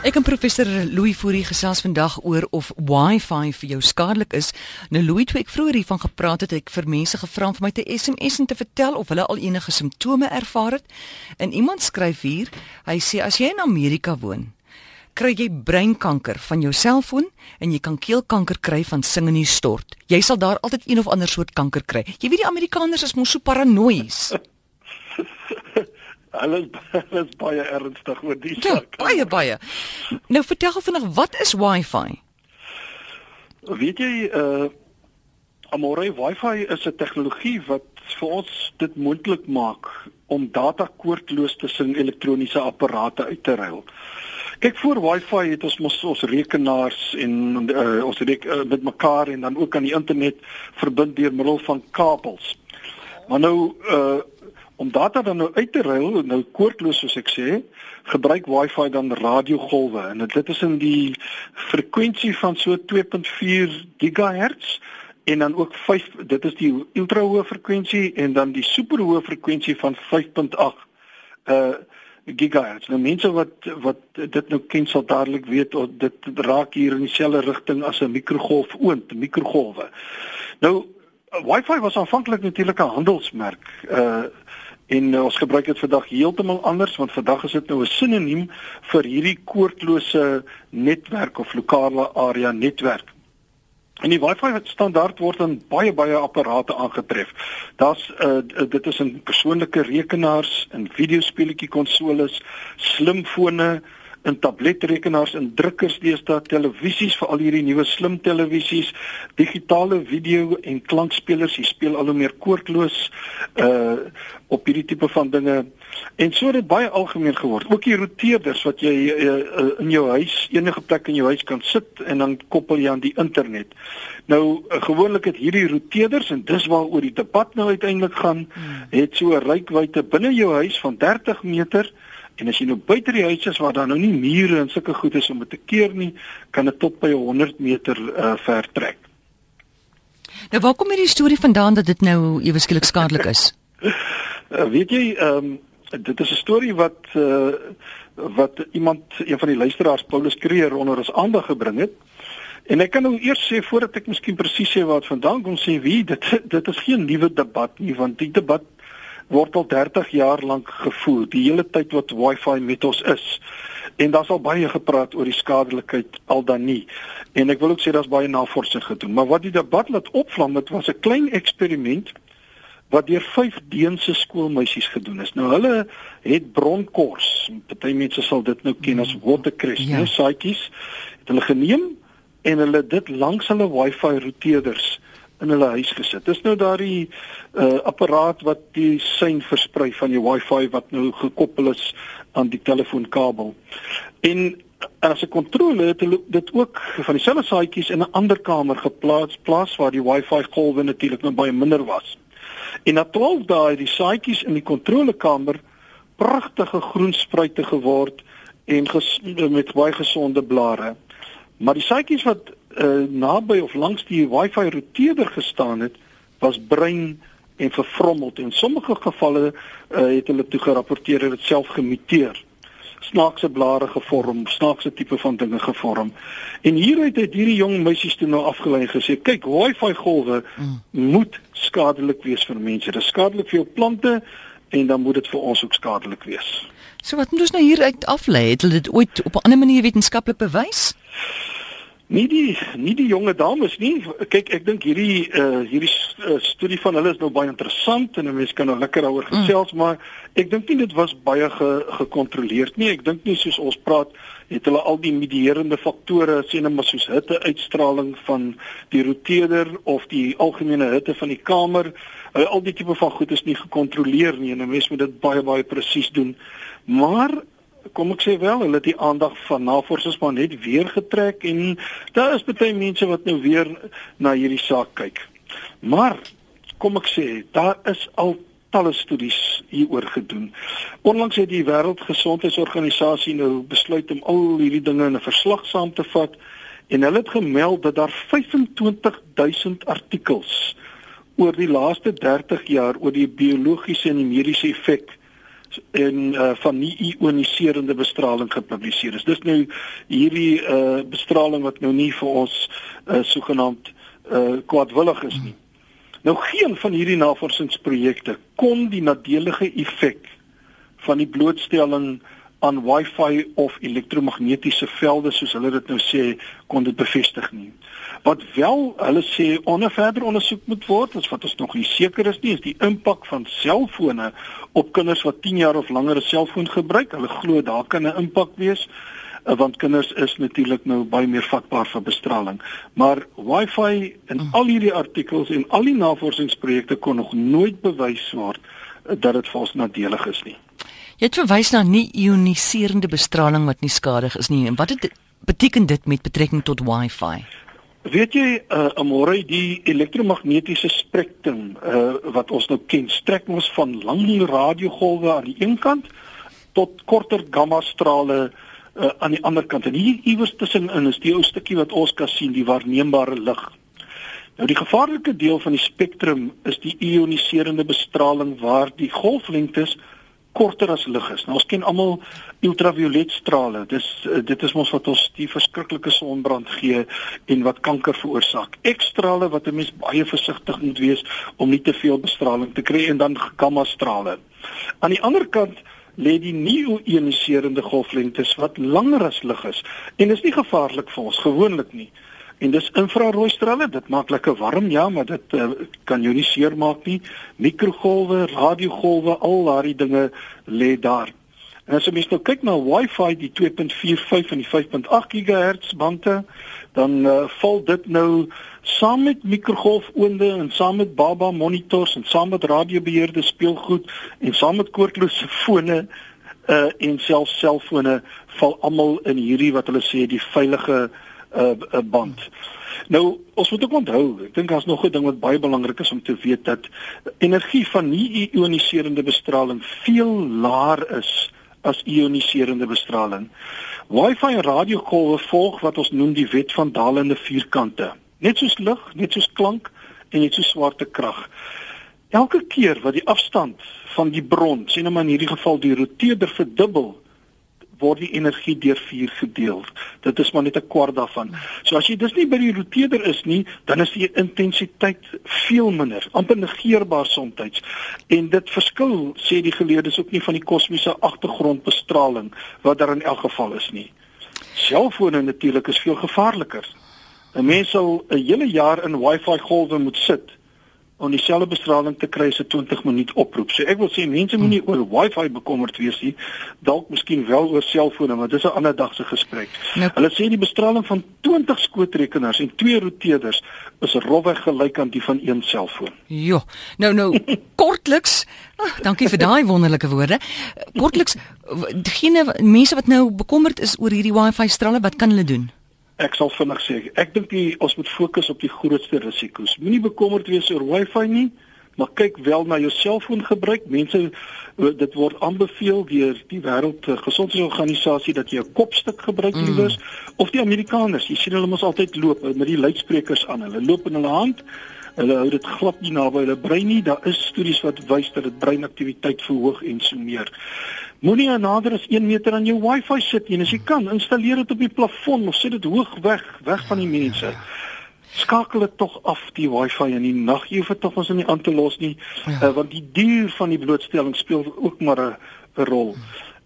Ek en professor Louis Fourie gesels vandag oor of Wi-Fi vir jou skadelik is. Nou Louis, toe ek vroeër hiervan gepraat het ek vir mense gevra om vir my te SMS en te vertel of hulle al enige simptome ervaar het. En iemand skryf hier, hy sê as jy in Amerika woon, kry jy breinkanker van jou selfoon en jy kan keelkanker kry van sing in die stort. Jy sal daar altyd een of ander soort kanker kry. Jy weet die Amerikaners is mos so paranoïes. Hulle is baie ernstig oor die ja, saak. Baie baie. Nou vertel gou vinnig, wat is Wi-Fi? Weet jy uh Amore Wi-Fi is 'n tegnologie wat vir ons dit moontlik maak om data koordloos tussen elektroniese apparate uit te ruil. Kyk voor Wi-Fi het ons mos ons rekenaars en uh, ons reek uh, met mekaar en dan ook aan die internet verbind deur middel van kabels. Maar nou uh om data dan nou uit te ruil, nou koordloos soos ek sê, gebruik Wi-Fi dan radiogolwe en dit is in die frekwensie van so 2.4 GHz en dan ook 5 dit is die ultra hoë frekwensie en dan die super hoë frekwensie van 5.8 uh gigahertz. Nou mense wat wat dit nou ken sal dadelik weet of dit raak hier in dieselfde rigting as 'n mikrogolf oond, mikrogolwe. Nou Wi-Fi was aanvanklik natuurlik 'n handelsmerk. Uh En uh, ons gebruik dit vandag heeltemal anders want vandag is dit nou 'n sinoniem vir hierdie koordlose netwerk of lokale area netwerk. En die Wi-Fi standaard word aan baie baie apparate aangetref. Daar's uh, dit is in persoonlike rekenaars, in videospeletjie konsoles, slimfone, in tabletrekenaars en drukkers deesdae televisies vir al hierdie nuwe slim televisies digitale video en klankspelers jy speel al hoe meer koordloos uh op hierdie tipe van dinge en so het dit baie algemeen geword ook die roteerders wat jy uh, uh, in jou huis enige plek in jou huis kan sit en dan koppel jy aan die internet nou uh, gewoonlik het hierdie roteerders en dis waaroor die debat nou uiteindelik gaan hmm. het so 'n rykwyte binne jou huis van 30 meter En as jy nou buite die huis is waar daar nou nie mure en sulke goed is om te keer nie, kan dit tot by 100 meter uh, ver trek. Nou waar kom hierdie storie vandaan dat dit nou ewe skielik skadelik is? uh, weet jy, ehm um, dit is 'n storie wat uh, wat iemand een van die luisteraars Paulus Kreer onder ons aandag gebring het. En ek kan nou eers sê voordat ek miskien presies sê waar dit vandaan kom sê wie dit dit is geen nuwe debat nie want die debat word al 30 jaar lank gevoer, die hele tyd wat Wi-Fi met ons is. En daar's al baie gepraat oor die skadelikheid al dan nie. En ek wil ook sê daar's baie navorsing gedoen, maar wat die debat laat opvlam, dit was 'n klein eksperiment wat deur vyf Deense skoolmeisies gedoen is. Nou hulle het bronkors. Party mense sal dit nou ken as watercress, ja. nou saaitjies. Het hulle geneem en hulle dit langs hulle Wi-Fi roteerders in hulle huis gesit. Dis nou daardie uh, apparaat wat die sein versprei van die Wi-Fi wat nou gekoppel is aan die telefoonkabel. En as 'n kontrole het hulle dit ook van dieselfde saaitjies in 'n ander kamer geplaas, plaas waar die Wi-Fi golwe natuurlik nou baie minder was. En na 12 dae die saaitjies in die kontrolekamer pragtige groen spruite geword en met baie gesonde blare. Maar die saaitjies wat uh, naby of langs die Wi-Fi roteerder gestaan het, was brein en vervrommeld en sommige gevalle uh, het hulle toe gerapporteer dat dit self gemuteer snaakse blare gevorm, snaakse tipe van dinge gevorm. En hieruit het hierdie jong meisies toe nou afgelei gesê, kyk, Wi-Fi golwe mm. moet skadelik wees vir mense. Dit is skadelik vir jou plante en dan moet dit vir ons ook skadelik wees. So wat moet ons nou hieruit aflei? Het hulle dit ooit op 'n ander manier wetenskaplik bewys? Nie die nie die jonge dames nie. Kyk, ek dink hierdie uh hierdie uh, studie van hulle is nou baie interessant en 'n mens kan nou lekker daaroor mm. gesels, mm. maar ek dink nie dit was baie ge, gekontroleerd nie. Ek dink nie soos ons praat het hulle al die medierende faktore sien net maar soos hitte uitstraling van die roteerder of die algemene hitte van die kamer. Uh, al die tipe van goed is nie gekontroleer nie en 'n mens moet dit baie baie presies doen. Maar kom ek sê wel, hulle het die aandag van navorsers maar net weer getrek en daar is baie mense wat nou weer na hierdie saak kyk. Maar kom ek sê, daar is al talle studies hieroor gedoen. Onlangs het die Wêreldgesondheidsorganisasie nou besluit om al hierdie dinge in 'n verslag saam te vat en hulle het gemeld dat daar 25000 artikels oor die laaste 30 jaar oor die biologiese en die mediese effek en uh, van nie ioniserende bestraling gepubliseer is. Dis nou hierdie uh, bestraling wat nou nie vir ons uh, sogenaamd uh, kwaadwillig is nie. Nou geen van hierdie navorsingsprojekte kon die nadelige effek van die blootstelling aan wifi of elektromagnetiese velde soos hulle dit nou sê kon dit bevestig nie. Wat wel hulle sê onder verder ondersoek moet word, is wat ons nog nie seker is nie, is die impak van selfone op kinders wat 10 jaar of langer 'n selfoon gebruik. Hulle glo daar kan 'n impak wees eh, want kinders is natuurlik nou baie meer vatbaar vir bestraling. Maar wifi en mm. al hierdie artikels en al die navorsingsprojekte kon nog nooit bewys word eh, dat dit vir ons nadelig is nie. Jy het verwys na nie ioniserende bestraling wat nie skadig is nie. En wat het beteken dit met betrekking tot Wi-Fi? Weet jy, uh, amore die elektromagnetiese spektrum uh, wat ons nou ken, strek ons van lang radiogolwe aan die een kant tot korter gamma strale uh, aan die ander kant. En hier iewers tussenin is die ou stukkie wat ons kan sien, die waarneembare lig. Nou die gevaarlike deel van die spektrum is die ioniserende bestraling waar die golflengtes korter as lig is. Nou ons ken almal ultraviolet strale. Dis eh, dit is mos wat ons die verskriklike sonbrand gee en wat kanker veroorsaak. X-strale wat 'n mens baie versigtig moet wees om nie te veel bestraling te kry en dan gamma strale. Aan die ander kant lê die nie-ioniserende golflengtes wat langer as lig is en dis nie gevaarlik vir ons gewoonlik nie. En dis infrarooi strale, dit maak lekker warm, ja, maar dit uh, kan jou nie seermaak nie. Mikrogolwe, radiogolwe, al daardie dinge lê daar. En as jy mens nou kyk na Wi-Fi, die 2.45 en die 5.8 GHz bande, dan uh, val dit nou saam met mikrogolfoonde en saam met baba monitors en saam met radiobeheerde speelgoed en saam met koordlose fone uh en selfs selfone val almal in hierdie wat hulle sê die veilige 'n uh, uh, band. Nou, ons moet ook onthou, ek dink daar's nog 'n ding wat baie belangrik is om te weet dat energie van nie-ioniserende bestraling veel laer is as ioniserende bestraling. Wi-Fi en radiogolwe volg wat ons noem die wet van dalende vierkante. Net soos lig, net soos klank en net so swaartekrag. Elke keer wat die afstand van die bron, sien nou maar in hierdie geval die roteerder verdubbel, word die energie deur 4 gedeel. Dit is maar net 'n kwart daarvan. So as jy dis nie by die roteerder is nie, dan is die intensiteit veel minder, amper negeerbaar soms. En dit verskil sê die geleerdes ook nie van die kosmiese agtergrondbestraling wat daar in elk geval is nie. Selfone natuurlik is veel gevaarliker. 'n Mens sal 'n hele jaar in Wi-Fi golwe moet sit om dieselfde bestraling te kry as 'n 20 minuut oproep. So ek wil sê mense moenie oor Wi-Fi bekommerd wees nie. Dalk miskien wel oor selfone, maar dis 'n ander dag se gesprek. Nou, Hulle sê die bestraling van 20 skootrekenaars en twee roteerders is rofweg gelyk aan die van een selfoon. Jo. Nou nou kortliks. Ach, dankie vir daai wonderlike woorde. Kortliks diegene mense wat nou bekommerd is oor hierdie Wi-Fi strale, wat kan hulle doen? Ek sal vinnig sê, ek dink ons moet fokus op die grootste risiko's. Moenie bekommerd wees oor Wi-Fi nie, maar kyk wel na jou selfoongebruik. Mense dit word aanbeveel deur die Wêreldgesondheidsorganisasie dat jy 'n kopstuk gebruik mm. liewers of die Amerikaners. Jy sien hulle mos altyd loop met die luidsprekers aan. Hulle loop in hulle hand. Hulle hou dit glad nie naby hulle brein nie. Daar is studies wat wys dat dit breinaktiwiteit verhoog en so meer. Moenie nader as 1 meter aan jou wifi sit nie. As jy kan, installeer dit op die plafon of sit dit hoog weg, weg van die mense. Skakel dit tog af die wifi in die nag. Jy hoef dit tog ons nie aan te los nie, ja. uh, want die duur van die blootstelling speel ook maar 'n rol.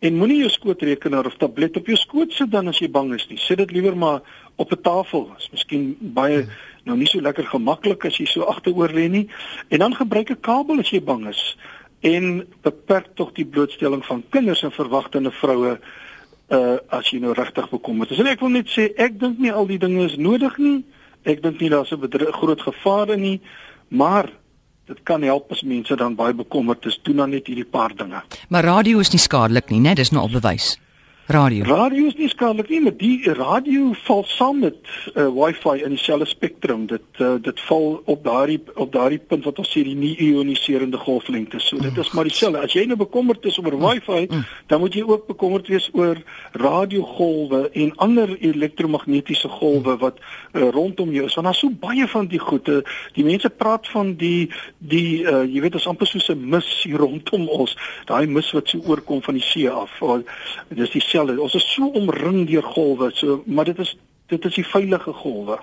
En moenie jou skootrekenaar of tablet op jou skoot sit dan as jy bang is nie. Sit dit liewer maar op 'n tafel. Dit is miskien baie nou nie so lekker gemaklik as jy so agteroor lê nie. En dan gebruik 'n kabel as jy bang is en beperk tog die blootstelling van kinders en verwagtende vroue uh as jy nou regtig bekommerd is. En ek wil net sê ek dink nie al die dinge is nodig nie. Ek dink nie daar's 'n groot gevaar in nie, maar dit kan help as mense dan baie bekommerd is. Doen dan net hierdie paar dinge. Maar radio is nie skadelik nie, né? Dis nou al bewys. Radio. Radio is nie skadelik nie, maar die radio val saam met uh, Wi-Fi in dieselfde spektrum. Dit uh, dit val op daardie op daardie punt wat ons sê die nie ioniserende golflengte. So dit is maar dieselfde. As jy nou bekommerd is oor Wi-Fi, dan moet jy ook bekommerd wees oor radiogolwe en ander elektromagnetiese golwe wat uh, rondom jou is. Want daar's so baie van die goede. Die mense praat van die die uh, jy weet, is amper soos 'n mis hier rondom ons. Daai mis wat so oorkom van die see af. Dis dieselfde. Ons is so omring deur golwe, so maar dit is dit is die veilige golwe.